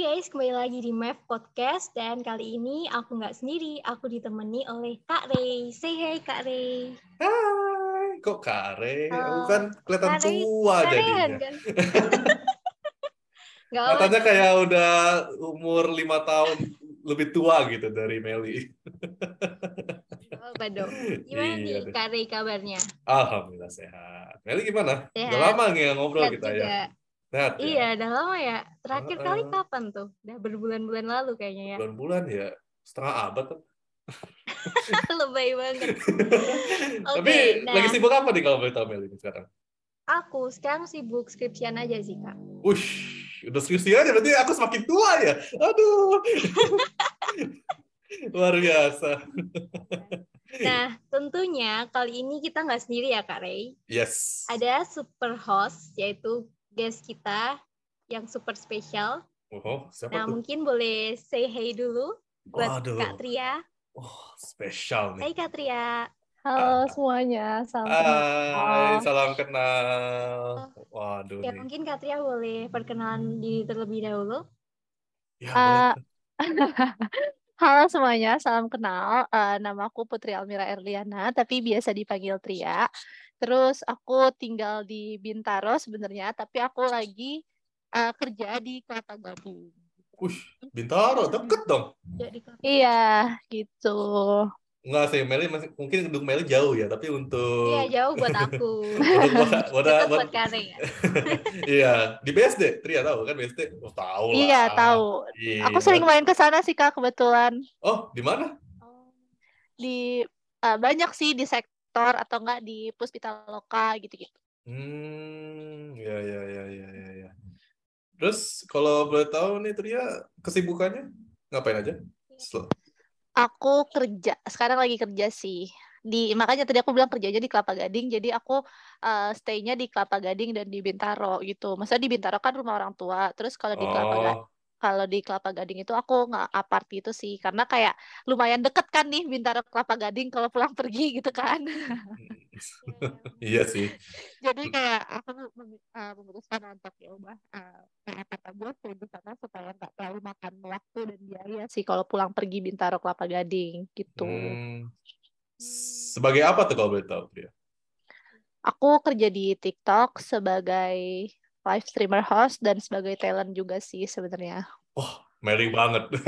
guys, kembali lagi di MEF Podcast dan kali ini aku nggak sendiri, aku ditemani oleh Kak Rey. Say hey Kak Rey. Hai, kok Kare? Aku Oh, kan kelihatan Kak Rey, tua Karean jadinya. kan? Katanya kayak udah umur lima tahun lebih tua gitu dari Meli. apa dong. Gimana Iya nih. Kak Rey kabarnya? Alhamdulillah sehat. Meli gimana? Sehat. Udah lama nggak ngobrol Sehat kita ya? Sehat ya? Iya, udah lama ya. Terakhir kali Heeh. kapan tuh? Udah berbulan-bulan lalu kayaknya ya. Bulan-bulan ya? Setengah abad tuh. Lebay banget. Tapi nah. lagi sibuk apa nih kalau boleh tahu Meli sekarang? Aku sekarang sibuk skripsian aja sih Kak. Wush, udah skripsi aja berarti aku semakin tua ya. Aduh. Luar biasa. Nah, tentunya kali ini kita nggak sendiri ya Kak Rey. Yes. ada super host yaitu guest kita yang super spesial. Oh, siapa Nah, tuh? mungkin boleh say hey dulu buat Waduh. Kak Tria. Oh, spesial nih. Hai Kak Tria. Halo Ah. semuanya, salam Hai, kenal. salam kenal. Waduh Ya nih. mungkin Kak Tria boleh perkenalan diri terlebih dahulu. Ya, Ah, boleh. Halo semuanya, salam kenal. Eh, nama aku Putri Almira Erliana, tapi biasa dipanggil Tria. Terus aku tinggal di Bintaro sebenarnya, tapi aku lagi eh, kerja di Kelapa Gading. Ush, Bintaro, deket dong. Kak- Iya, gitu. Enggak sih, Meli masih, mungkin untuk Meli jauh ya, tapi untuk Iya jauh buat aku. untuk buat, buat, Dekat buat- buat ya. iya di BSD, Tria tahu kan BSD? Oh, tahu lah. Iya, tahu. Iya. Aku sering main ke sana sih Kak kebetulan. Oh, di mana? Di eh, banyak sih di sektor atau enggak di Puspita Loka gitu-gitu. Hmm, ya ya ya ya ya ya. Terus kalau boleh tahu nih Tria kesibukannya ngapain aja? Sel- Aku kerja, sekarang lagi kerja sih. Di makanya tadi aku bilang kerjanya di Kelapa Gading, jadi aku uh, stay-nya di Kelapa Gading dan di Bintaro gitu. Maksudnya di Bintaro kan rumah orang tua, terus kalau di Kelapa Ga- Oh, kalau di Kelapa Gading itu aku nggak apart gitu sih, karena kayak lumayan deket kan nih Bintaro Kelapa Gading kalau pulang pergi gitu kan. iya sih. Jadi kayak aku uh, memutuskan untuk ya udah uh, kayak kata gue stay di sana supaya nggak terlalu makan waktu dan biaya sih kalau pulang pergi Bintaro Kelapa Gading gitu. Hmm. Sebagai apa tuh kalau boleh tahu Tria? Aku kerja di TikTok sebagai live streamer host dan sebagai talent juga sih sebenarnya. Meli banget.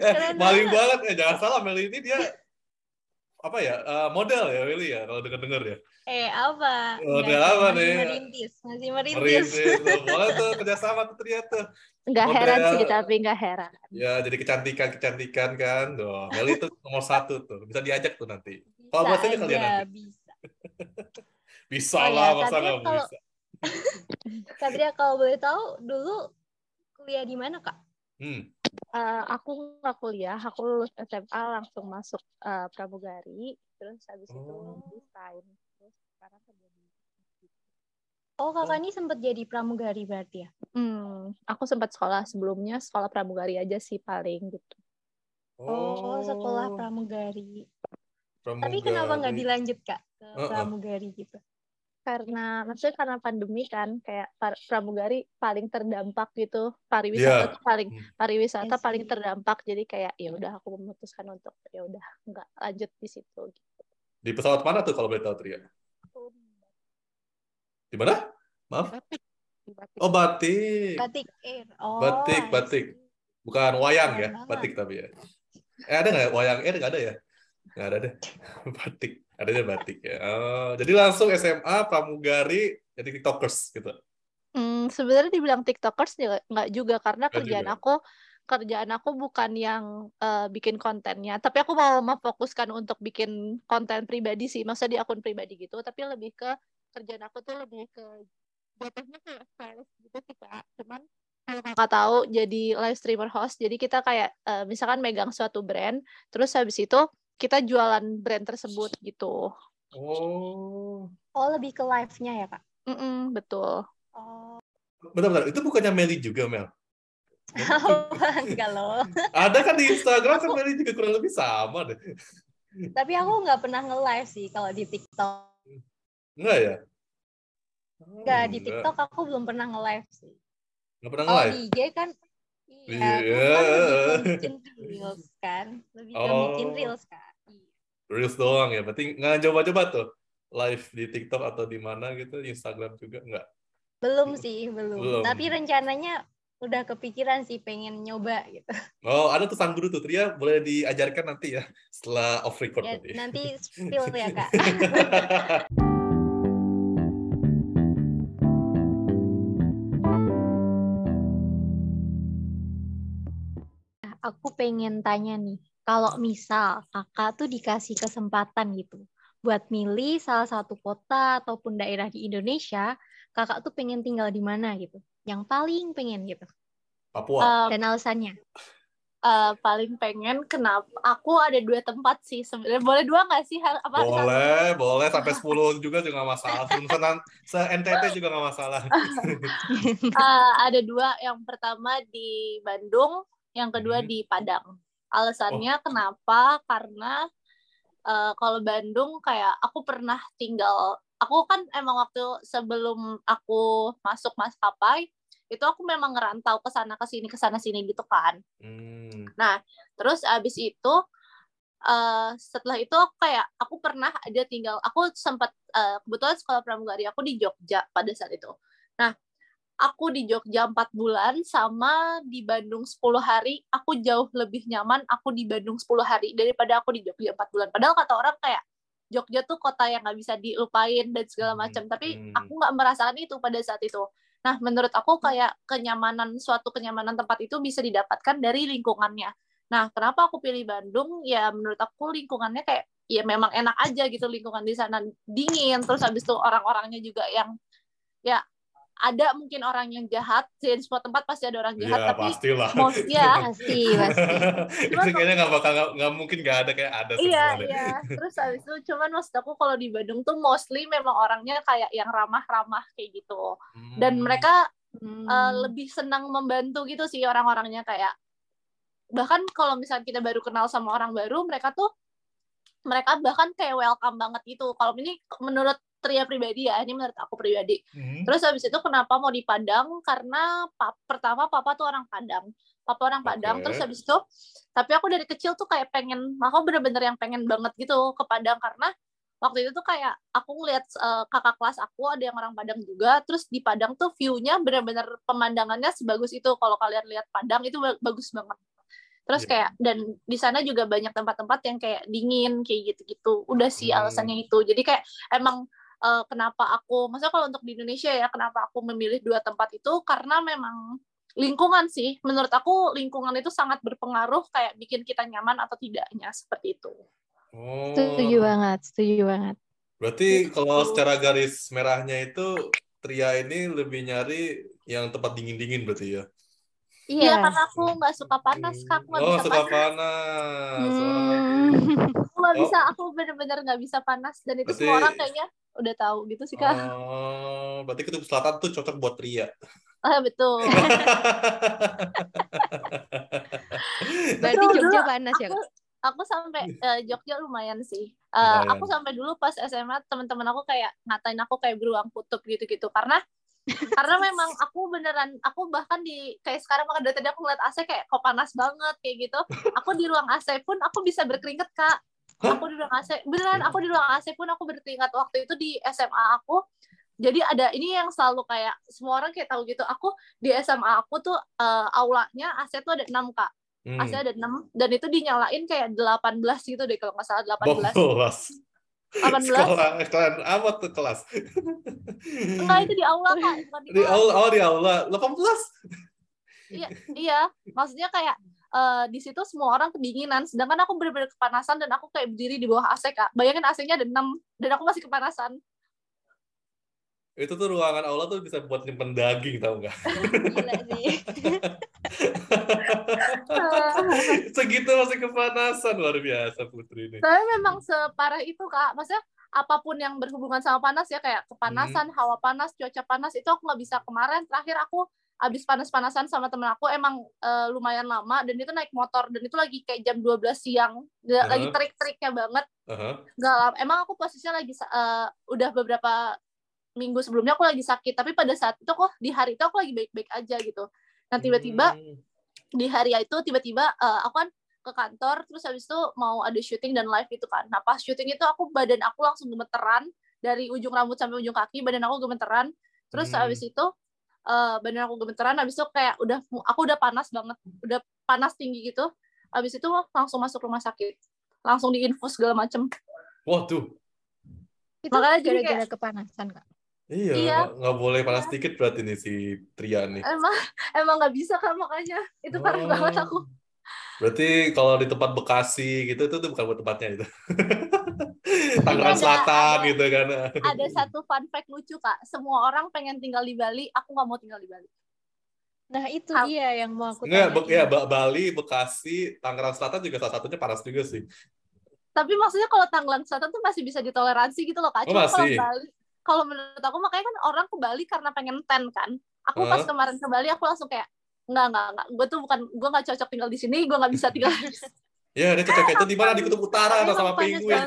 eh, maling banget. Eh, jangan salah Meli ini dia apa ya? eh, model ya Meli ya kalau denger-denger ya. Eh apa? Oh, udah sih, apa masih nih? Merintis, masih merintis. Merintis. Tuh, Boleh tuh kerjasama tuh Tria tuh. Nggak heran Model. sih tapi nggak heran. Ya, jadi kecantikan-kecantikan kan. Tuh, Meli itu nomor satu tuh. Bisa diajak tuh nanti. Kalau Bisa bahasanya kalian aja, nanti. bisa. Bisa Oh, ya, lah, masa Satria nggak kalau- bisa? Satria kalau boleh tahu dulu kuliah di mana kak? Hmm. Eh, aku nggak kuliah, aku lulus SMA langsung masuk eh, pramugari, terus habis itu Oh. desain, terus sekarang kerja di Oh kakak ini sempat jadi pramugari berarti ya? Hmm, aku sempat sekolah sebelumnya sekolah pramugari aja sih paling gitu. Oh, sekolah pramugari. Tapi pramugari. kenapa nggak dilanjut kak ke Heeh. pramugari gitu? Karena maksudnya karena pandemi kan kayak par- pramugari paling terdampak gitu, pariwisata tuh paling Hmm. pariwisata Iya paling terdampak jadi kayak ya udah aku memutuskan untuk ya udah nggak lanjut di situ gitu. Di pesawat mana tuh kalau boleh tahu Tria? Di mana? Maaf. Batik. Batik. Oh, batik. Batik Air. Oh, Batik, batik. Bukan wayang ya, batik tapi ya. Eh ada nggak wayang air nggak ada ya? Nggak ada deh. batik, adanya batik ya. Oh, jadi langsung SMA pramugari jadi tiktokers gitu. Hmm, sebenarnya dibilang tiktokers juga nggak juga karena Nggak kerjaan juga. aku kerjaan aku bukan yang eh, bikin kontennya, tapi aku mau memfokuskan untuk bikin konten pribadi sih, maksudnya di akun pribadi gitu, tapi lebih ke kerjaan aku tuh lebih ke jatuhnya kayak stylist gitu sih kak, cuman kalau kakak tahu jadi live streamer host, jadi kita kayak eh, misalkan megang suatu brand, terus habis itu kita jualan brand tersebut gitu. Oh, Oh lebih ke live-nya ya kak? Mm-mm, betul. Oh, bentar-bentar. Itu bukannya Meli juga Mel? enggak loh. Ada kan di Instagram kan Meli juga kurang lebih sama deh. Tapi aku nggak pernah nge-live sih kalau di TikTok. Enggak ya? Oh, Enggak, di TikTok aku belum pernah nge-live sih. Nggak pernah Kalau nge-live? di IG kan iya, Iya. aku kan lebih ke bikin reels kan. Lebih ke Oh. bikin reels kan. Reels doang ya. Berarti nggak coba-coba tuh live di TikTok atau di mana gitu, Instagram juga nggak. Belum sih, belum. Belum. Tapi rencananya udah kepikiran sih pengen nyoba gitu. Oh, ada tuh sang guru tuh. Tria boleh diajarkan nanti ya setelah off record Ya, berarti. nanti spill ya kak. Aku pengen tanya nih, kalau misal kakak tuh dikasih kesempatan gitu buat milih salah satu kota ataupun daerah di Indonesia, kakak tuh pengen tinggal di mana gitu? Yang paling pengen gitu. Papua. Eh, Dan alasannya? eh, paling pengen kenapa aku ada dua tempat sih sebenarnya boleh dua nggak sih Hal- apa satu? boleh, boleh sampai 10 juga juga nggak masalah. Se- Se NTT juga nggak masalah. Eh, ada dua yang pertama di Bandung yang kedua Hmm. di Padang alasannya kenapa karena eh, kalau Bandung kayak aku pernah tinggal aku kan emang waktu sebelum aku masuk maskapai itu aku memang ngerantau ke sana ke sini ke sana sini gitu kan Hmm. Terus abis itu eh setelah itu aku kayak aku pernah ada tinggal aku sempat eh, kebetulan sekolah pramugari aku di Jogja pada saat itu. Nah, aku di Jogja 4 bulan sama di Bandung 10 hari, aku jauh lebih nyaman aku di Bandung 10 hari daripada aku di Jogja 4 bulan. Padahal kata orang kayak Jogja tuh kota yang nggak bisa dilupain dan segala Hmm, macam, tapi hmm. aku nggak merasakan itu pada saat itu. Nah, menurut aku kayak kenyamanan suatu kenyamanan tempat itu bisa didapatkan dari lingkungannya. Nah, kenapa aku pilih Bandung? Ya menurut aku lingkungannya kayak ya memang enak aja gitu lingkungan di sana dingin, terus habis itu orang-orangnya juga yang ya ada mungkin orang yang jahat, di semua tempat pasti ada orang jahat, Iya, tapi pastilah. most ya Pasti, pasti. itu kayaknya nggak bakal nggak- mungkin nggak ada kayak ada Iya, semua deh. iya. Terus habis itu cuman maksud aku kalau di Bandung tuh mostly memang orangnya kayak yang ramah-ramah kayak gitu. Dan Hmm. mereka Hmm. uh, lebih senang membantu gitu sih orang-orangnya kayak bahkan kalau misalnya kita baru kenal sama orang baru mereka tuh mereka bahkan kayak welcome banget gitu kalau ini menurut Tria pribadi ya ini menurut aku pribadi. Hmm. terus habis itu kenapa mau di Padang karena pa- pertama papa tuh orang Padang. Papa orang Padang Oke. terus habis itu tapi aku dari kecil tuh kayak pengen aku bener-bener yang pengen banget gitu ke Padang. Karena waktu itu tuh kayak aku ngeliat eh, kakak kelas aku ada yang orang Padang juga. Terus di Padang tuh view-nya bener-bener pemandangannya sebagus itu. Kalau kalian lihat Padang itu ba- bagus banget. Terus Iya. kayak dan di sana juga banyak tempat-tempat yang kayak dingin kayak gitu-gitu. Udah sih Hmm. alasannya itu. Jadi kayak emang eh, kenapa aku maksudnya kalau untuk di Indonesia ya kenapa aku memilih dua tempat itu karena memang lingkungan sih menurut aku lingkungan itu sangat berpengaruh kayak bikin kita nyaman atau tidaknya seperti itu Oh. Setuju banget, setuju banget. Berarti Gitu. kalau secara garis merahnya itu Tria ini lebih nyari yang tempat dingin-dingin berarti ya? Iya, karena aku nggak suka panas, kak. Aku nggak oh, bisa suka panas. panas. Oh. Hmm. Nggak Oh. bisa, aku bener-bener nggak bisa panas. Dan itu Berarti- semua orang kayaknya udah tahu gitu sih, kak. Oh, berarti kutub selatan tuh cocok buat Tria. Ah, betul. Berarti Betul, Jogja dulu panas ya, aku, Kak? aku sampai eh, Jogja lumayan sih. Eh, Lumayan. aku sampai dulu pas SMA teman-teman aku kayak ngatain aku kayak beruang kutub gitu-gitu karena karena memang aku beneran aku bahkan di kayak sekarang makan dari tadi aku ngeliat AC kayak kok panas banget kayak gitu aku di ruang AC pun aku bisa berkeringat kak aku di ruang AC beneran aku di ruang AC pun aku berkeringat waktu itu di SMA aku jadi ada ini yang selalu kayak semua orang kayak tahu gitu aku di SMA aku tuh eh, aulanya AC tuh ada 6 kak Hmm. AC ada 6 dan itu dinyalain kayak 18 gitu deh kalau nggak salah 18 Bolas. 18 Sekolah kelas apa tuh kelas? enggak itu di aula kak bukan di Di kelas. aula, oh di aula. 18. iya maksudnya kayak eh, di situ semua orang kedinginan sedangkan aku bener-bener kepanasan dan aku kayak berdiri di bawah AC kak bayangin AC-nya ada 6 dan aku masih kepanasan Itu tuh ruangan aula tuh bisa buat nyimpen daging tau nggak? Gila sih. Segitu masih kepanasan luar biasa Putri ini. tapi memang separah itu kak maksudnya apa pun yang berhubungan sama panas ya kayak kepanasan hawa panas cuaca panas itu aku nggak bisa kemarin terakhir aku abis panas-panasan sama temen aku emang eh, lumayan lama dan itu naik motor dan itu lagi kayak jam 12 siang Nggak- lagi Heeh. terik-teriknya banget nggak lama. emang aku posisinya lagi eh, udah beberapa minggu sebelumnya aku lagi sakit tapi pada saat itu kok di hari itu aku lagi baik-baik aja gitu nah tiba-tiba Hmm. di hari itu tiba-tiba eh, aku kan ke kantor terus habis itu mau ada syuting dan live gitu kan nah pas syuting itu aku badan aku langsung gemeteran dari ujung rambut sampai ujung kaki badan aku gemeteran terus Hmm. habis itu eh, badan aku gemeteran habis itu kayak udah aku udah panas banget udah panas tinggi gitu habis itu langsung masuk rumah sakit langsung diinfus segala macem Waduh. Itu Makanya jadi gara-gara kepanasan, Kak. Iya, Iya. nggak- boleh panas dikit berarti nih si Tria nih. emang emang nggak bisa kan makanya itu parah Oh. banget aku Berarti kalau di tempat Bekasi gitu itu tuh bukan buat tempatnya itu. Tangerang Selatan ada- gitu kan. ada satu fun fact lucu kak semua orang pengen tinggal di Bali aku nggak mau tinggal di Bali Nah, itu Hal- dia yang mau aku Enggak, ya Ba- Bali, Bekasi, Tangerang Selatan juga salah satunya panas juga sih. tapi maksudnya kalau Tangerang Selatan tuh masih bisa ditoleransi gitu loh kak Oh, cuma kalau masih? Bali kalau menurut aku makanya kan orang ke Bali karena pengen ten kan aku pas Hah? kemarin ke Bali aku langsung kayak nggak nggak nggak gue tuh bukan gue nggak cocok tinggal di sini gue nggak bisa tinggal di sini Ya, dia cocoknya itu di mana di kutub utara sama penguin.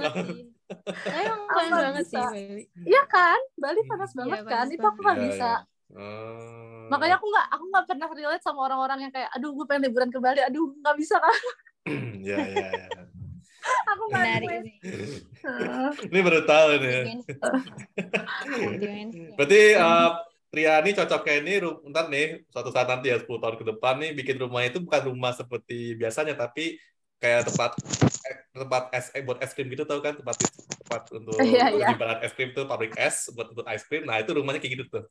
Emang panas banget bisa? sih, Bali. Iya kan Bali panas Iya, banget panas kan itu aku nggak Iya, bisa iya. Oh. makanya aku nggak aku nggak pernah relate sama orang-orang yang kayak aduh gue pengen liburan ke Bali aduh nggak bisa kan ya, ya, ya. aku nggak Menarik. Heeh. Ini baru tahu nih. Dimensi. Berarti uh, cocoknya ini ru- ntar nih suatu saat nanti ya 10 tahun ke depan nih bikin rumah itu bukan rumah seperti biasanya tapi kayak tempat eh, tempat es eh, buat es krim gitu tau kan? Tempat tempat untuk Iya, iya. penyimpanan es krim tuh pabrik es buat untuk es krim nah itu rumahnya kayak gitu tuh.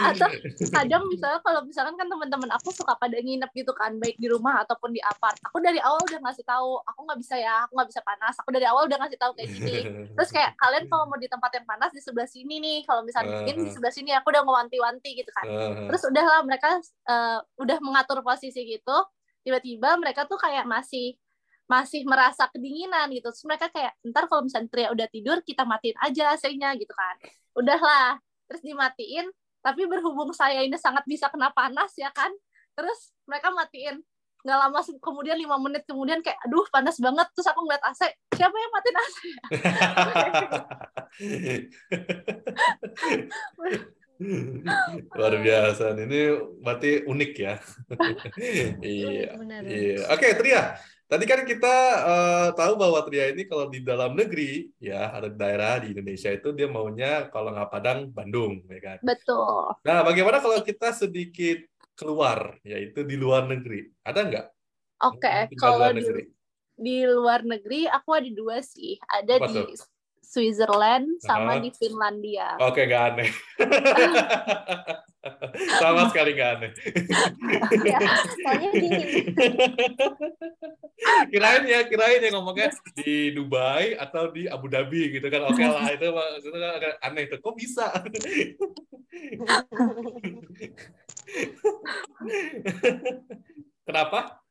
Atau kadang misalnya kalau misalkan kan teman-teman aku suka pada nginep gitu kan baik di rumah ataupun di apart. Aku dari awal udah ngasih tahu aku nggak bisa ya aku nggak bisa panas. Aku dari awal udah ngasih tahu kayak gini. Terus kayak kalian kalau mau di tempat yang panas di sebelah sini nih. Kalau misalnya dingin di sebelah sini aku udah ngewanti-wanti gitu kan. Uh, terus udahlah mereka eh, udah mengatur posisi gitu tiba-tiba mereka tuh kayak masih masih merasa kedinginan gitu. Terus mereka kayak ntar kalau misalnya Tria udah tidur kita matiin aja AC-nya gitu kan. Udahlah. Terus dimatiin tapi berhubung saya ini sangat bisa kena panas ya kan. Terus mereka matiin nggak lama kemudian lima menit kemudian kayak aduh panas banget. Terus aku ngeliat AC siapa yang matiin AC Luar biasa. Ini berarti unik ya. iya. Iya. Oke, Tria. Tadi kan kita eh, tahu bahwa Tria ini kalau di dalam negeri ya ada daerah di Indonesia itu dia maunya kalau nggak Padang Bandung, ya kan. betul Nah, bagaimana kalau kita sedikit keluar, yaitu di luar negeri? Ada nggak? oke di kalau luar di negeri. di luar negeri aku ada dua sih ada Apa di tuh? Switzerland sama Aha. di Finlandia Oke, nggak aneh. Sama sekali nggak aneh. Ya, Soalnya dingin. kirain ya, kirain ya ngomongnya di Dubai atau di Abu Dhabi gitu kan. Oke lah, itu, itu kan agak aneh tuh. Kok bisa? Kenapa?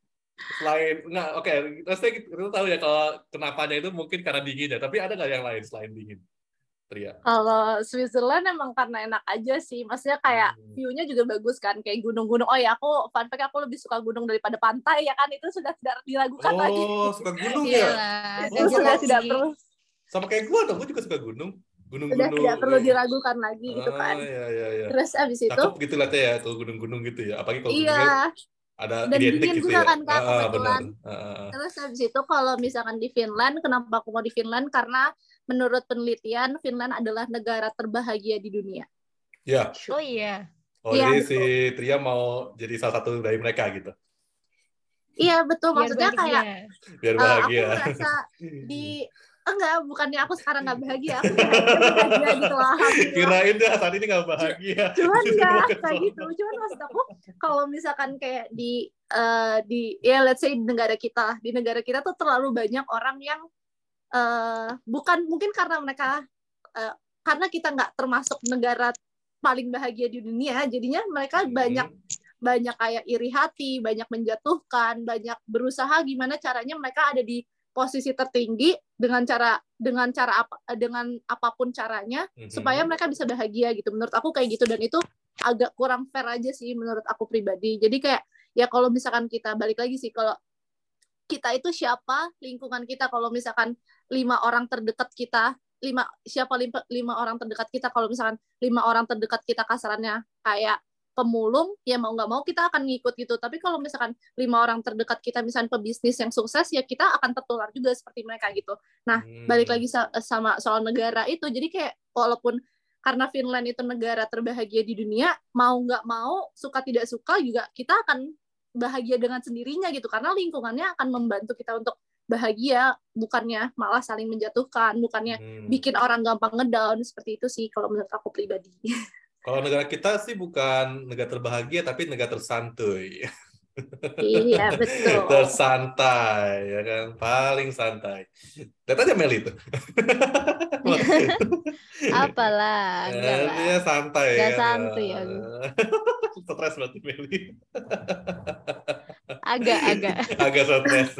Selain nggak, oke, pasti kita tahu ya kalau kenapanya itu mungkin karena dingin ya. Tapi ada nggak yang lain selain dingin? Tria. kalau Switzerland emang karena enak aja sih maksudnya kayak Hmm. view-nya juga bagus kan kayak gunung-gunung oh ya aku fun fact aku lebih suka gunung daripada pantai ya kan itu sudah tidak diragukan lagi Oh, suka gunung Iya ya? lah. Oh, itu udah sudah tidak perlu Sama kayak gua dong, gua juga suka gunung. Gunung-gunung. tidak perlu diragukan lagi gitu Ah, kan iya, iya, iya. terus abis itu Cakep gitu lihatnya ya, kalau gunung-gunung gitu ya. Apalagi kalau gunungnya iya ada Dan identik dingin gitu juga ya. kan, Kak, Ah, benar. kebetulan. Ah. Terus habis itu kalau misalkan di Finland, kenapa aku mau di Finland? Karena menurut penelitian Finland adalah negara terbahagia di dunia. Ya, Oh iya. oh Iya, jadi si Tria mau jadi salah satu dari mereka gitu. Iya betul, maksudnya kayak Biar eh, aku bahagia. merasa di enggak, bukannya aku sekarang nggak bahagia, aku bahagia gitu lah. Kirain dah saat ini nggak bahagia. Cuman Cuma enggak kayak gitu. Cuman maksud aku kalau misalkan kayak di eh, di ya let's say di negara kita, di negara kita tuh terlalu banyak orang yang eh bukan mungkin karena mereka eh, karena kita nggak termasuk negara paling bahagia di dunia, jadinya mereka Hmm. banyak banyak kayak iri hati, banyak menjatuhkan, banyak berusaha gimana caranya mereka ada di posisi tertinggi dengan cara dengan cara apa dengan apa pun caranya Mhm. supaya mereka bisa bahagia gitu. Menurut aku kayak gitu dan itu agak kurang fair aja sih menurut aku pribadi. Jadi kayak ya kalau misalkan kita balik lagi sih kalau kita itu siapa lingkungan kita kalau misalkan lima orang terdekat kita lima siapa lima, lima orang terdekat kita kalau misalkan lima orang terdekat kita kasarannya kayak pemulung ya mau nggak mau kita akan ngikut gitu. Tapi kalau misalkan lima orang terdekat kita misalnya pebisnis yang sukses ya kita akan tertular juga seperti mereka gitu. Nah Hmm. balik lagi sa- sama soal negara itu. Jadi kayak walaupun karena Finland itu negara terbahagia di dunia mau nggak mau suka tidak suka juga kita akan bahagia dengan sendirinya gitu. Karena lingkungannya akan membantu kita untuk bahagia bukannya malah saling menjatuhkan bukannya Hmm. bikin orang gampang ngedown seperti itu sih kalau menurut aku pribadi Kalau negara kita sih bukan negara terbahagia tapi negara tersantuy. iya betul Tersantai, ya kan? Paling santai. Lihat aja Meli itu. Apalah, enggak lah. Dia santai. Nggak ya. santuy aku. Stres berarti Meli. Agak-agak. Agak stres.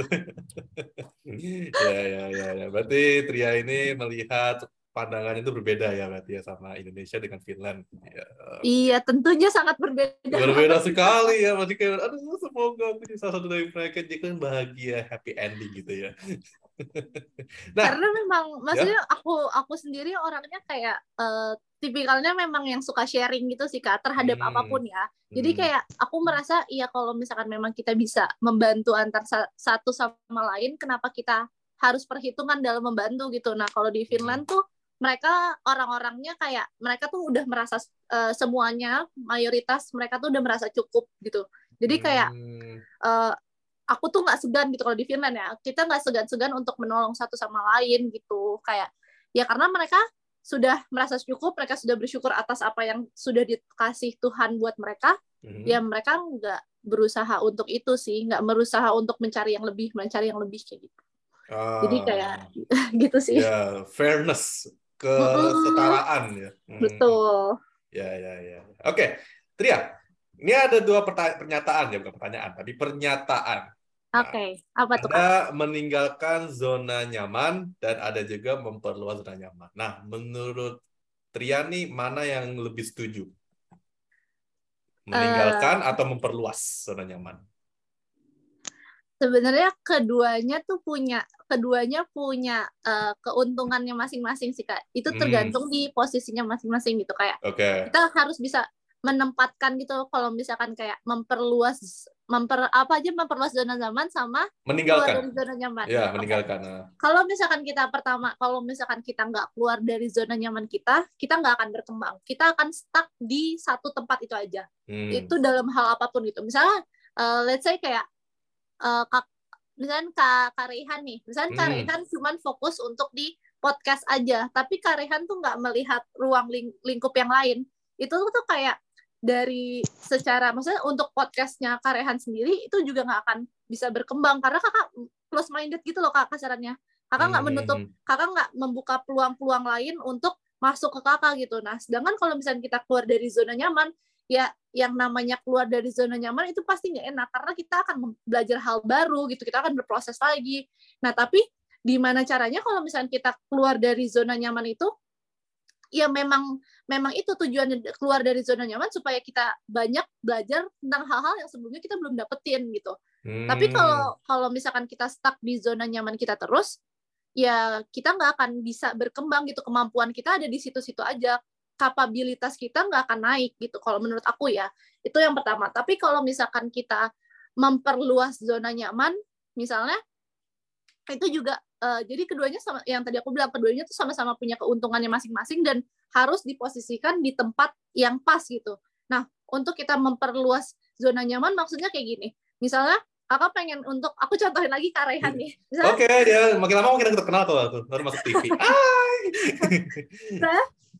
ya, ya, ya, ya. Berarti Tria ini melihat pandangannya itu berbeda ya berarti ya sama Indonesia dengan Finland. Ya. iya tentunya sangat berbeda Berbeda sekali ya. Berarti kayak, aduh semoga aku jadi salah satu dari mereka jadi kan bahagia, happy ending gitu ya. nah, karena memang maksudnya aku aku sendiri orangnya kayak eh, tipikalnya memang yang suka sharing gitu sih kak terhadap Hmm. apa pun ya jadi hmm, kayak aku merasa iya kalau misalkan memang kita bisa membantu antar sa- satu sama lain kenapa kita harus perhitungan dalam membantu gitu nah kalau di Finland tuh mereka orang-orangnya kayak mereka tuh udah merasa eh, semuanya mayoritas mereka tuh udah merasa cukup gitu. Jadi kayak hmm, eh, aku tuh nggak segan gitu kalau di Finland ya. Kita nggak segan-segan untuk menolong satu sama lain gitu. Kayak ya karena mereka sudah merasa cukup mereka sudah bersyukur atas apa yang sudah dikasih Tuhan buat mereka hmm. ya mereka nggak berusaha untuk itu sih. Nggak berusaha untuk mencari yang lebih mencari yang lebih kayak gitu. Jadi Ah, kayak gitu sih. Ya fairness, kesetaraan ya. Hmm. betul Ya, ya, ya. Oke, Tria. Ini ada dua pernyataan ya, bukan pertanyaan, tapi pernyataan. oke apa tuh? Ada meninggalkan zona nyaman dan ada juga memperluas zona nyaman. Nah, menurut Tria nih mana yang lebih setuju? Meninggalkan atau memperluas zona nyaman? Sebenarnya keduanya tuh punya keduanya punya eh, keuntungannya masing-masing sih kak itu Hmm. tergantung di posisinya masing-masing gitu kayak Oke. kita harus bisa menempatkan gitu kalau misalkan kayak memperluas memper apa aja memperluas zona nyaman sama keluar Meninggalkan. dari zona nyaman Ya, meninggalkan. Nah, kalau misalkan kita pertama kalau misalkan kita nggak keluar dari zona nyaman kita kita nggak akan berkembang kita akan stuck di satu tempat itu aja hmm. itu dalam hal apa pun gitu misalnya eh, let's say kayak eh, kak misalnya kak Rehan nih. Misalnya Hmm. Rehan cuman fokus untuk di podcast aja tapi Kak Rehan tuh nggak melihat ruang ling- lingkup yang lain. Itu tuh kayak dari secara maksudnya untuk podcastnya Kak Rehan sendiri itu juga nggak akan bisa berkembang. Karena kakak close minded gitu loh kak kasarannya. Kakak nggak Hmm, menutup hmm, kakak nggak membuka peluang-peluang lain untuk masuk ke kakak gitu. Nah, sedangkan kalau misalnya kita keluar dari zona nyaman, ya yang namanya keluar dari zona nyaman itu pasti nggak enak karena kita akan belajar hal baru gitu, kita akan berproses lagi. Nah, tapi di mana caranya kalau misalnya kita keluar dari zona nyaman itu? Ya memang memang itu tujuannya keluar dari zona nyaman supaya kita banyak belajar tentang hal-hal yang sebelumnya kita belum dapetin gitu. hmm. Tapi kalau kalau misalkan kita stuck di zona nyaman kita terus, ya kita nggak akan bisa berkembang gitu. Kemampuan kita ada di situ-situ aja. Kapabilitas kita nggak akan naik gitu. Kalau menurut aku ya, itu yang pertama. Tapi kalau misalkan kita memperluas zona nyaman, misalnya, itu juga eh, jadi keduanya sama yang tadi aku bilang keduanya tuh sama-sama punya keuntungannya masing-masing dan harus diposisikan di tempat yang pas gitu. Nah, untuk kita memperluas zona nyaman maksudnya kayak gini. Misalnya kakak pengen untuk aku contohin lagi Kak Rehan nih. Oke, dia makin lama makin terkenal tuh, tuh baru masuk TV. Hai.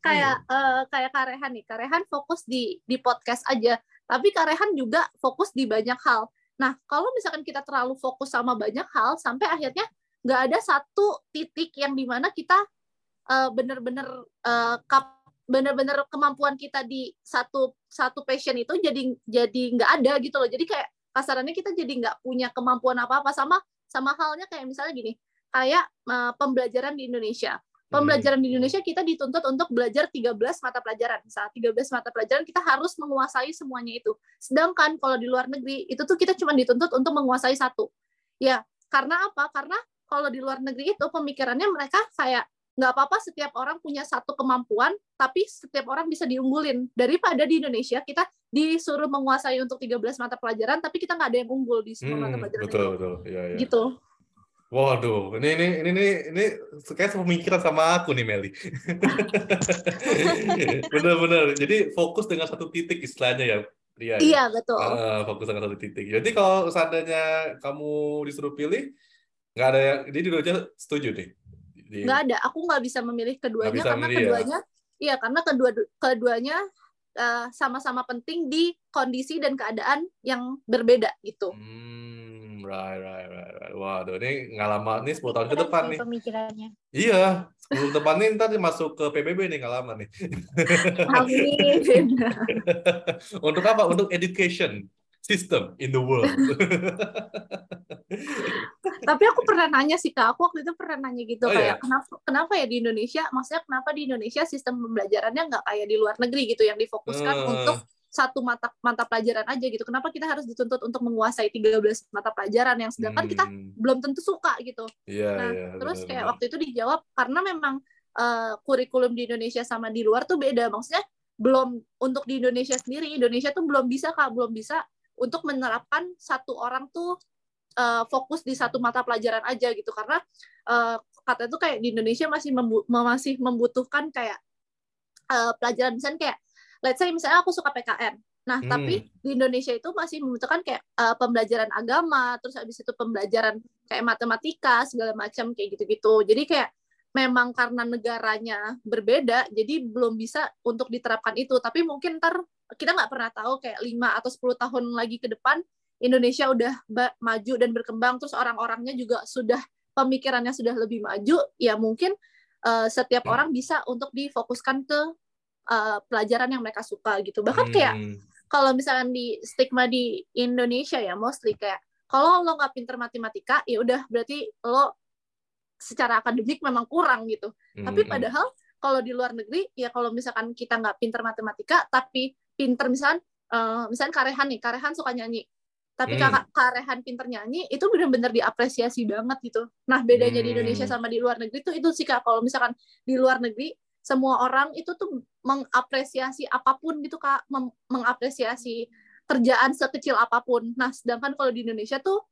kayak eh, kayak Kak Rehan nih. Kak Rehan fokus di di podcast aja, tapi Kak Rehan juga fokus di banyak hal. Nah, kalau misalkan kita terlalu fokus sama banyak hal sampai akhirnya nggak ada satu titik yang di mana kita eh, bener-bener eh, kap bener-bener kemampuan kita di satu satu passion itu jadi jadi nggak ada gitu loh. Jadi kayak kasarannya kita jadi nggak punya kemampuan apa-apa sama sama halnya kayak misalnya gini, kayak eh, pembelajaran di Indonesia pembelajaran di Indonesia kita dituntut untuk belajar 13 mata pelajaran. Saat 13 mata pelajaran kita harus menguasai semuanya itu. Sedangkan kalau di luar negeri itu tuh kita cuma dituntut untuk menguasai satu. Ya, karena apa? Karena kalau di luar negeri itu pemikirannya mereka kayak nggak apa-apa setiap orang punya satu kemampuan, tapi setiap orang bisa diunggulin. Daripada di Indonesia kita disuruh menguasai untuk 13 mata pelajaran, tapi kita nggak ada yang unggul di semua mata Hmm, pelajaran betul itu. betul. Iya iya. Gitu. Waduh, ini ini ini ini ini kayak sepemikiran sama aku nih Meli. Bener-bener. Jadi fokus dengan satu titik istilahnya ya, Ria. ya? Iya, betul. Ah, fokus dengan satu titik. Jadi kalau seandainya kamu disuruh pilih, nggak ada yang, jadi dua-duanya setuju nih. Di- nggak ada aku nggak bisa memilih keduanya bisa karena memilih ya? keduanya iya karena kedua keduanya eh, sama-sama penting di kondisi dan keadaan yang berbeda gitu Hmm, right, right, right, right. Waduh, ini ngalaman nih 10 tahun ke depan nih. Pemikirannya. Iya, 10 depan nih ntar masuk ke PBB nih ngalaman nih. amin Untuk apa? Untuk education system in the world. tapi aku pernah nanya sih kak aku waktu itu pernah nanya gitu Oh, kayak iya? kenapa kenapa ya di Indonesia maksudnya kenapa di Indonesia sistem pembelajarannya nggak kayak di luar negeri gitu yang difokuskan Hmm. untuk satu mata mata pelajaran aja gitu kenapa kita harus dituntut untuk menguasai 13 mata pelajaran yang sedangkan kita Hmm, belum tentu suka gitu Iya, Nah, iya. terus kayak benar-benar. waktu itu dijawab karena memang eh, kurikulum di Indonesia sama di luar tuh beda. Maksudnya belum untuk di Indonesia sendiri, Indonesia tuh belum bisa Kak, belum bisa untuk menerapkan satu orang tuh eh, fokus di satu mata pelajaran aja gitu karena eh, kata itu kayak di Indonesia masih membu- masih membutuhkan kayak eh, pelajaran misalnya kayak let's say misalnya aku suka PKN. Nah, Hmm. tapi di Indonesia itu masih membutuhkan kayak eh, pembelajaran agama, terus habis itu pembelajaran kayak matematika segala macam kayak gitu-gitu. Jadi kayak memang karena negaranya berbeda, jadi belum bisa untuk diterapkan itu. Tapi mungkin ntar kita nggak pernah tahu kayak 5 atau 10 tahun lagi ke depan Indonesia udah maju dan berkembang, terus orang-orangnya juga sudah pemikirannya sudah lebih maju, ya mungkin eh, setiap orang bisa untuk difokuskan ke eh, pelajaran yang mereka suka gitu. Bahkan kayak Hmm, kalau misalkan di stigma di Indonesia ya mostly kayak kalau lo nggak pinter matematika ya udah berarti lo secara akademik memang kurang gitu. Tapi hmm, padahal kalau di luar negeri ya kalau misalkan kita nggak pinter matematika tapi pinter misalkan eh, misalkan karehan nih karehan suka nyanyi. Tapi Hmm. kakak karehan pinter nyanyi itu benar-benar diapresiasi banget gitu. Nah bedanya di Indonesia Hmm. sama di luar negeri itu itu sih kak. Kalau misalkan di luar negeri semua orang itu tuh mengapresiasi apa pun gitu kak. Mem- mengapresiasi kerjaan sekecil apa pun. Nah sedangkan kalau di Indonesia tuh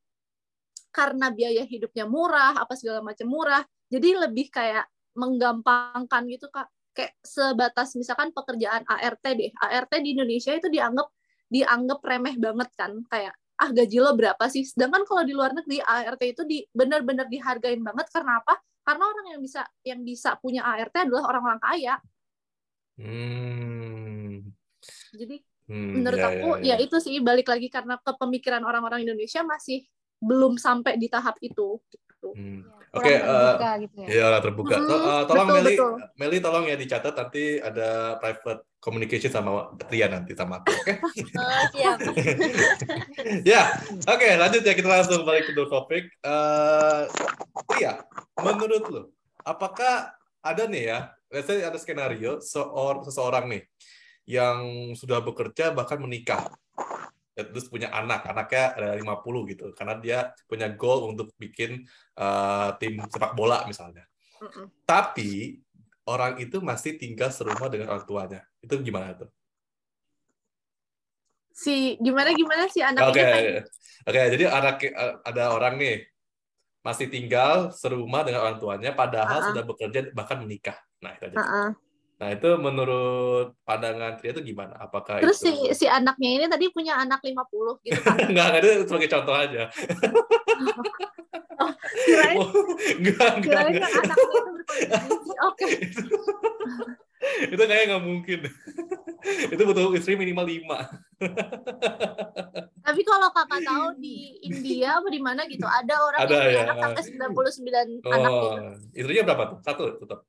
karena biaya hidupnya murah apa segala macam murah jadi lebih kayak menggampangkan gitu kak kayak sebatas misalkan pekerjaan ART deh. ART di Indonesia itu dianggap dianggap remeh banget kan. Kayak ah gaji lo berapa sih? Sedangkan kalau di luar negeri ART itu di benar-benar dihargain banget. Karena apa? Karena orang yang bisa yang bisa punya ART adalah orang-orang kaya. Hmm, jadi hmm, menurut ya, aku ya, ya. itu sih balik lagi karena kepemikiran orang-orang Indonesia masih belum sampai di tahap itu gitu. Hmm. Oke, eh, terbuka gitu ya. Ya, lah terbuka. To- Mm, eh, tolong betul, Meli, betul. Meli tolong ya dicatat nanti ada private communication sama Ria nanti sama aku, oke? Oh, siap. ya, oke lanjut ya kita langsung balik ke topik. Eh Ria, menurut lo, apakah ada nih ya, let's say ada skenario seor seseorang nih yang sudah bekerja bahkan menikah, terus punya anak, anaknya ada 50 gitu, karena dia punya goal untuk bikin eh, tim sepak bola misalnya. Mm-mm. Tapi orang itu masih tinggal serumah dengan orang tuanya. Itu gimana tuh? Si gimana gimana si anak Oke, pengen- oke. Jadi anak ada orang nih masih tinggal serumah dengan orang tuanya, padahal Ah, ah. sudah bekerja bahkan menikah. Nah itu aja. Heeh. Nah itu menurut pandangan Tria itu gimana? Apakah Terus si itu si anaknya ini tadi punya anak 50 gitu kan. enggak, itu sebagai contoh aja. Kirain enggak, enggak, kirain enggak. anaknya itu berkondisi. Oke. itu, itu kayaknya nggak mungkin. itu butuh istri minimal lima. Tapi kalau kakak tahu di India apa di mana gitu ada orang Ada, yang punya ya. anak sampai 99 anak gitu. Oh, istrinya berapa tuh? Satu tetap.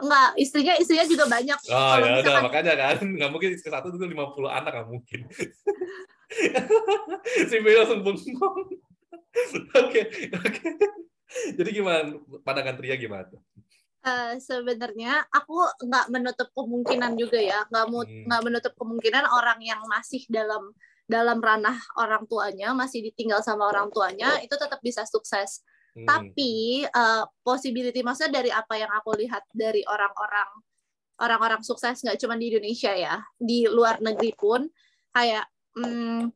Enggak, istrinya istrinya juga banyak. Oh Kalau ya udah makanya kan nggak mungkin istri satu itu 50 anak nggak mungkin. si Bey langsung bengong. Oke oke. Jadi gimana pandangan Tria gimana tuh? Eh, sebenarnya aku nggak menutup kemungkinan juga ya nggak mu- Hmm. nggak menutup kemungkinan orang yang masih dalam dalam ranah orang tuanya masih ditinggal sama orang tuanya itu tetap bisa sukses Hmm. Tapi uh, possibility maksudnya dari apa yang aku lihat dari orang-orang orang-orang sukses nggak cuma di Indonesia ya, di luar negeri pun kayak hmm,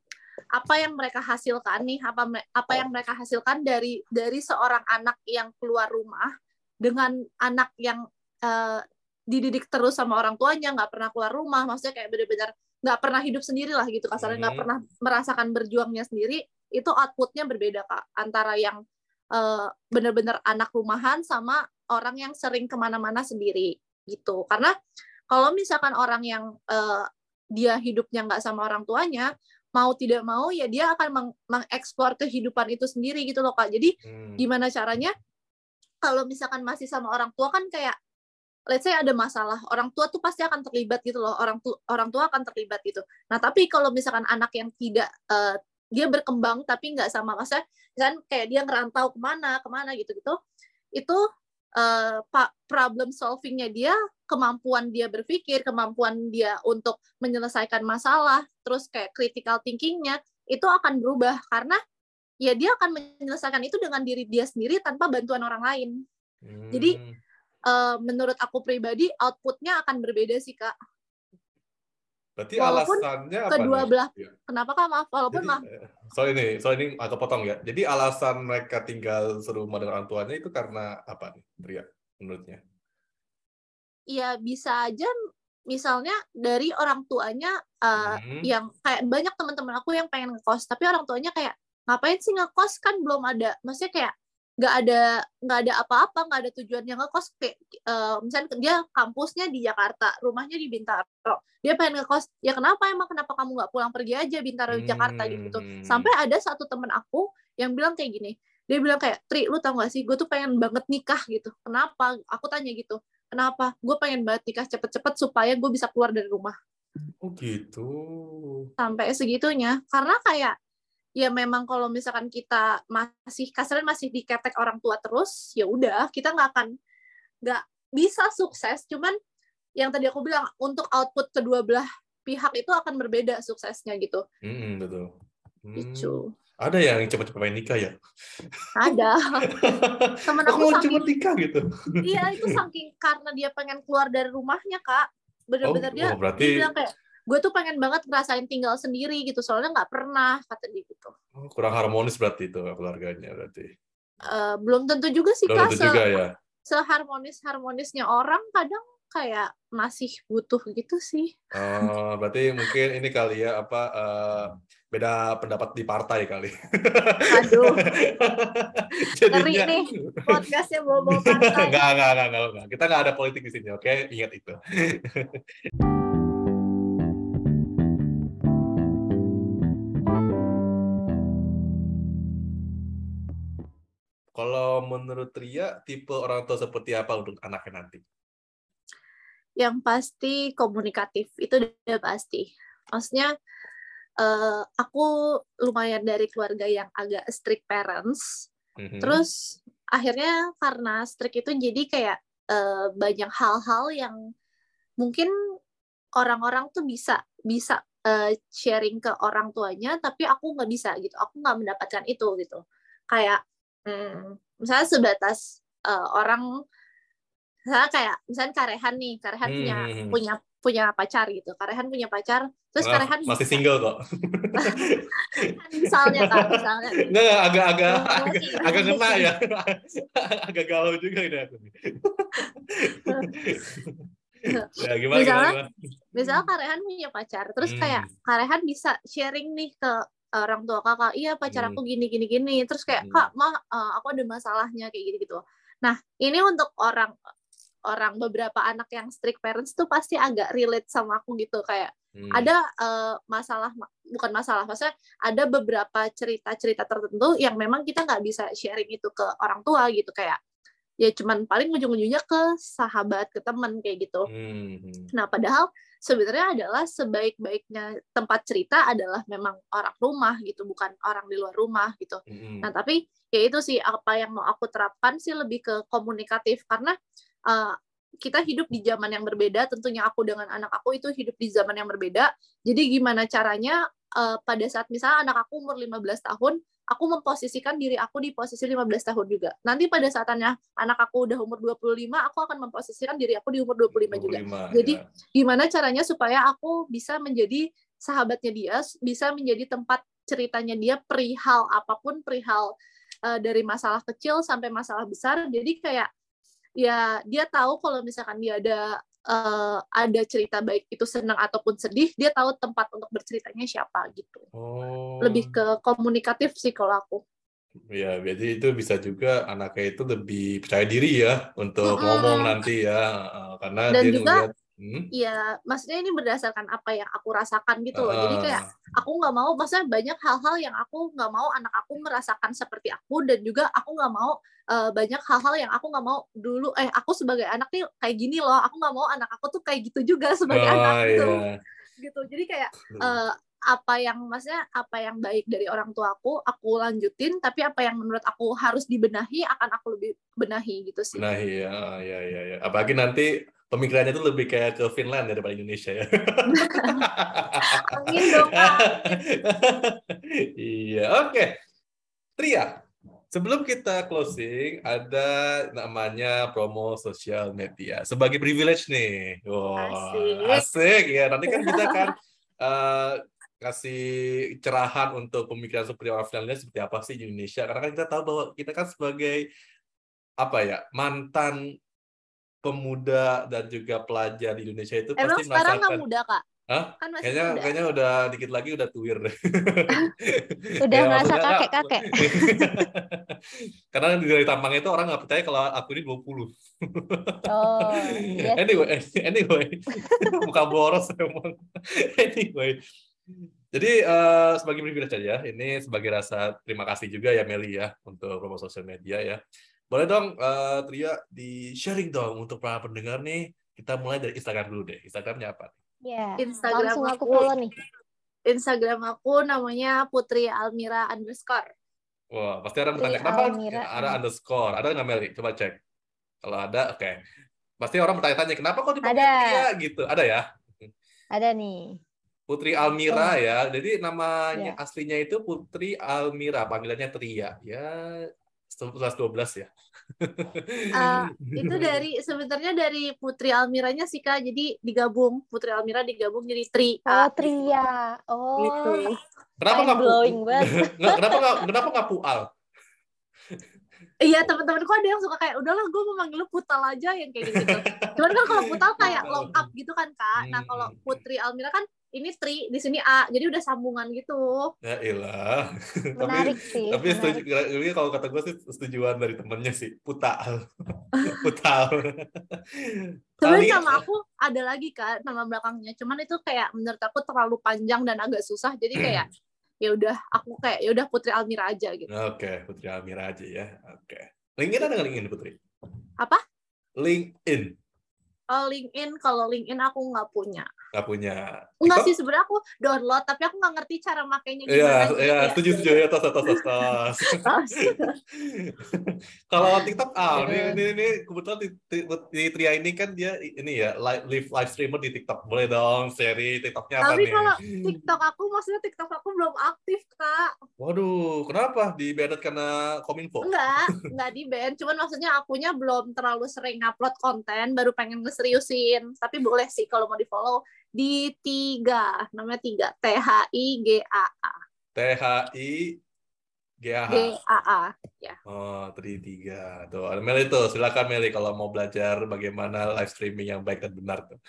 apa yang mereka hasilkan nih, apa apa yang mereka hasilkan dari dari seorang anak yang keluar rumah dengan anak yang uh, dididik terus sama orang tuanya, nggak pernah keluar rumah, maksudnya kayak benar-benar nggak pernah hidup sendiri lah gitu kasarnya nggak Hmm. pernah merasakan berjuangnya sendiri itu outputnya berbeda kak antara yang uh, benar-benar anak rumahan sama orang yang sering ke mana-mana sendiri gitu. Karena kalau misalkan orang yang uh, dia hidupnya nggak sama orang tuanya mau tidak mau ya dia akan meng- mengeksplor kehidupan itu sendiri gitu loh kak. Jadi Hmm. gimana caranya? Kalau misalkan masih sama orang tua kan kayak let's say ada masalah orang tua tuh pasti akan terlibat gitu loh orang tua orang tua akan terlibat gitu. Nah tapi kalau misalkan anak yang tidak eh, dia berkembang tapi nggak sama masa kan kayak dia ngerantau ke mana ke mana gitu gitu itu pa- problem solvingnya dia kemampuan dia berpikir kemampuan dia untuk menyelesaikan masalah terus kayak critical thinkingnya itu akan berubah karena ya dia akan menyelesaikan itu dengan diri dia sendiri tanpa bantuan orang lain jadi, Hmm. Eh, menurut aku pribadi outputnya akan berbeda sih kak. Berarti walaupun alasannya apa kedua nih? belah- Iya. Kenapa kak maaf? Walaupun Jadi, maaf sorry nih, sorry ini agak potong ya. Jadi alasan mereka tinggal serumah dengan orang tuanya itu karena apa nih, Ria? Menurutnya? ya bisa aja misalnya dari orang tuanya eh, Hmm. yang kayak banyak teman-teman aku yang pengen ngekos tapi orang tuanya kayak ngapain sih ngekos kan belum ada maksudnya kayak nggak ada nggak ada apa-apa nggak ada tujuannya ngekos kayak eh, misalnya dia kampusnya di Jakarta rumahnya di Bintaro dia pengen ngekos ya kenapa emang kenapa kamu nggak pulang pergi aja Bintaro Jakarta gitu. Hmm. sampai ada satu temen aku yang bilang kayak gini dia bilang kayak Tri lu tau gak sih gue tuh pengen banget nikah gitu. Kenapa? Aku tanya gitu kenapa? Gue pengen banget nikah cepet-cepet supaya gue bisa keluar dari rumah. Oh gitu. sampai segitunya karena kayak ya memang kalau misalkan kita masih kasarnya masih diketek orang tua terus ya udah kita nggak akan nggak bisa sukses cuman yang tadi aku bilang untuk output kedua belah pihak itu akan berbeda suksesnya gitu Hmm, betul. Hmm. gitu Ada yang cepet-cepet pengen nikah ya? ada Temen Aku aku saking- nikah gitu. iya itu saking karena dia pengen keluar dari rumahnya kak bener-bener Oh, dia, oh, berarti- dia bilang kayak gue tuh pengen banget ngerasain tinggal sendiri gitu soalnya nggak pernah kata dia gitu Oh, kurang harmonis berarti itu keluarganya berarti. Eh, belum tentu juga sih Belum kak tentu juga ya. seharmonis harmonisnya orang kadang kayak masih butuh gitu sih Oh, berarti mungkin ini kali ya apa eh, beda pendapat di partai kali. Aduh. Jadinya Ngeri nih, podcastnya bawa-bawa partai Enggak, enggak, enggak, enggak, enggak. Kita enggak ada politik di sini, oke? Ingat itu. Kalau menurut Ria, tipe orang tua seperti apa untuk anaknya nanti? yang pasti komunikatif itu udah pasti maksudnya eh, aku lumayan dari keluarga yang agak strict parents Mhm. Terus akhirnya karena strict itu jadi kayak eh, banyak hal-hal yang mungkin orang-orang tuh bisa bisa eh, sharing ke orang tuanya, tapi aku nggak bisa gitu. Aku nggak mendapatkan itu gitu. Kayak hmm, misalnya sebatas eh, orang misalnya kayak misalnya Karehan nih, Karehan punya Hmm. punya punya pacar gitu. Karehan punya pacar, terus Maaf, Karehan masih bisa- single kok. misalnya kak, misalnya. Enggak, enggak, agak agak ngena ya. agak galau juga ini aku. ya, gimana, Misalnya, gimana? misalnya Karehan punya pacar terus Hmm. kayak Karehan bisa sharing nih ke orang tua kakak iya pacar Hmm. aku gini gini gini terus kayak Hmm. kak mah eh, aku ada masalahnya kayak gitu gitu nah ini untuk orang orang beberapa anak yang strict parents tuh pasti agak relate sama aku gitu kayak Hmm. ada eh, masalah bukan masalah maksudnya ada beberapa cerita-cerita tertentu yang memang kita nggak bisa sharing itu ke orang tua gitu kayak ya cuman paling ujung-ujungnya ke sahabat ke teman kayak gitu Hmm, hmm. Nah, padahal sebenarnya adalah sebaik-baiknya tempat cerita adalah memang orang rumah gitu, bukan orang di luar rumah gitu. Hmm. Nah, tapi ya itu sih apa yang mau aku terapkan sih lebih ke komunikatif karena uh, kita hidup di zaman yang berbeda. Tentunya aku dengan anak aku itu hidup di zaman yang berbeda. Jadi gimana caranya uh, pada saat misalnya anak aku umur 15 tahun aku memposisikan diri aku di posisi 15 tahun juga. Nanti pada saatnya anak aku udah umur 25, aku akan memposisikan diri aku di umur 25, 25 juga. Jadi ya. gimana caranya supaya aku bisa menjadi sahabatnya dia, bisa menjadi tempat ceritanya dia perihal apa pun, perihal uh, dari masalah kecil sampai masalah besar. Jadi kayak ya dia tahu kalau misalkan dia ada uh, ada cerita baik itu senang ataupun sedih, dia tahu tempat untuk berceritanya siapa gitu. Oh. Lebih ke komunikatif sih kalau aku. Ya, jadi itu bisa juga anaknya itu lebih percaya diri ya untuk mm -hmm. ngomong nanti ya, karena Dan dia juga, ngeliat Hmm? Iya, maksudnya ini berdasarkan apa yang aku rasakan gitu loh. Uh. Jadi kayak aku nggak mau, maksudnya banyak hal-hal yang aku nggak mau anak aku merasakan seperti aku dan juga aku nggak mau uh, banyak hal-hal yang aku nggak mau dulu. Eh, aku sebagai anak nih kayak gini loh. Aku nggak mau anak aku tuh kayak gitu juga sebagai oh, anak gitu. Yeah. Gitu. Jadi kayak uh, apa yang maksudnya apa yang baik dari orang tua aku aku lanjutin tapi apa yang menurut aku harus dibenahi akan aku lebih benahi gitu sih. Benahi ya, ya ya ya. Apalagi nanti pemikirannya itu lebih kayak ke Finland daripada Indonesia ya. Amin dong. iya, oke. Okay. Tria, sebelum kita closing, ada namanya promo sosial media. Sebagai privilege nih. Wow, asik. asik ya. Nanti kan kita kan uh, kasih cerahan untuk pemikiran seperti orang Finlandia seperti apa sih di Indonesia. Karena kan kita tahu bahwa kita kan sebagai apa ya mantan pemuda dan juga pelajar di Indonesia itu Emang pasti sekarang nggak muda kak? Hah? Kan masih kayaknya muda. kayaknya udah dikit lagi udah tuir deh. udah ya, merasa kakek-kakek. Karena dari tampang itu orang nggak percaya kalau aku ini 20. Oh, yes. anyway, anyway. Buka boros emang. anyway. Jadi uh, sebagai privilege aja, ini sebagai rasa terima kasih juga ya Meli ya untuk promo sosial media ya. Boleh dong, uh, Tria, di sharing dong untuk para pendengar nih. Kita mulai dari Instagram dulu deh. Instagramnya apa? Ya, Instagram langsung aku, follow nih. Instagram aku namanya Putri Almira underscore. Wah, pasti orang bertanya, kenapa ya, ada underscore? Ada nggak Meli? Coba cek. Kalau ada, oke. Okay. Pasti orang bertanya-tanya, kenapa kok dipanggil ada. Tria gitu? Ada ya? Ada nih. Putri Almira oh. ya. Jadi namanya ya. aslinya itu Putri Almira, panggilannya Tria. Ya, 11 12 ya. Uh, itu dari sebenarnya dari Putri Almiranya sih Kak. Jadi digabung Putri Almira digabung jadi Tri. Oh, Tria. Oh. Gitu. Kenapa nggak blowing banget. kenapa nggak kenapa nggak Pual? Iya teman-temanku ada yang suka kayak udahlah gue mau manggil lu Putal aja yang kayak gitu. Cuman kan kalau Putal kayak long up gitu kan kak. Nah kalau hmm. Putri Almira kan ini tri di sini a jadi udah sambungan gitu. Ya ilah. Menarik tapi, sih tapi menarik. setuju kalau kata gue sih setujuan dari temennya sih putal. Putal. Cuman sama aku ada lagi kan nama belakangnya. Cuman itu kayak menurut aku terlalu panjang dan agak susah. Jadi kayak ya udah aku kayak ya udah Putri Almira aja gitu. Oke okay, Putri Almira aja ya. Oke. Okay. LinkedIn ada nggak LinkedIn Putri? Apa? LinkedIn. Oh, LinkedIn. Kalau LinkedIn aku nggak punya. Nggak punya. Enggak sih sebenarnya aku download tapi aku nggak ngerti cara makainya iya, gimana. Iya, iya, setuju setuju ya tos tos tos tos. kalau TikTok ah ini ini ini kebetulan di, di, di Tria ini kan dia ini ya live live streamer di TikTok. Boleh dong seri TikToknya apa tapi nih? Tapi kalau TikTok aku maksudnya TikTok aku belum aktif, Kak. Waduh, kenapa? Di banned karena Kominfo? Enggak, enggak di ban. Cuman maksudnya akunya belum terlalu sering upload konten, baru pengen seriusin tapi boleh sih kalau mau di follow di tiga namanya tiga. T H I G A A. T H I G A H G A A ya. Oh tadi tiga. Tuh Meli tuh. Silakan Meli kalau mau belajar bagaimana live streaming yang baik dan benar tuh.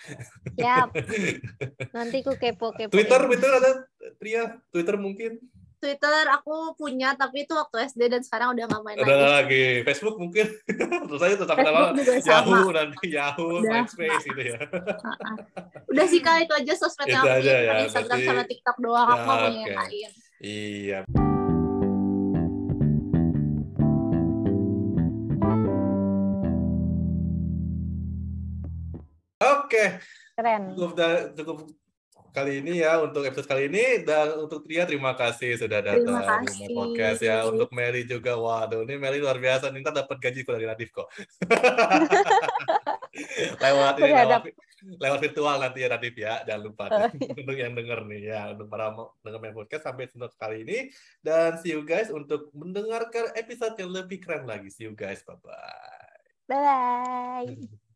Yap. nanti ku kepo kepo Twitter Twitter ada Tria? Twitter mungkin Twitter aku punya tapi itu waktu SD dan sekarang udah nggak main udah lagi. lagi. Facebook mungkin terus aja tetap nama Yahoo nanti Yahoo, udah. MySpace gitu ya. udah sih kali itu aja sosmed yang aja ya. Instagram sama TikTok doang ya, aku mau punya yang lain. Iya. Oke. Okay. Keren. Cukup, cukup kali ini ya untuk episode kali ini. Dan untuk Tria terima kasih sudah datang di podcast ya. Untuk Mary juga waduh ini Mary luar biasa nih. Dapat gaji dari Nadif kok. Lewat ini lewat, lewat virtual nanti ya Nadif ya. Jangan lupa Oh, iya. untuk yang denger nih ya. Untuk para denger main podcast sampai untuk kali ini. Dan see you guys untuk mendengarkan episode yang lebih keren lagi. See you guys. Bye bye Bye bye.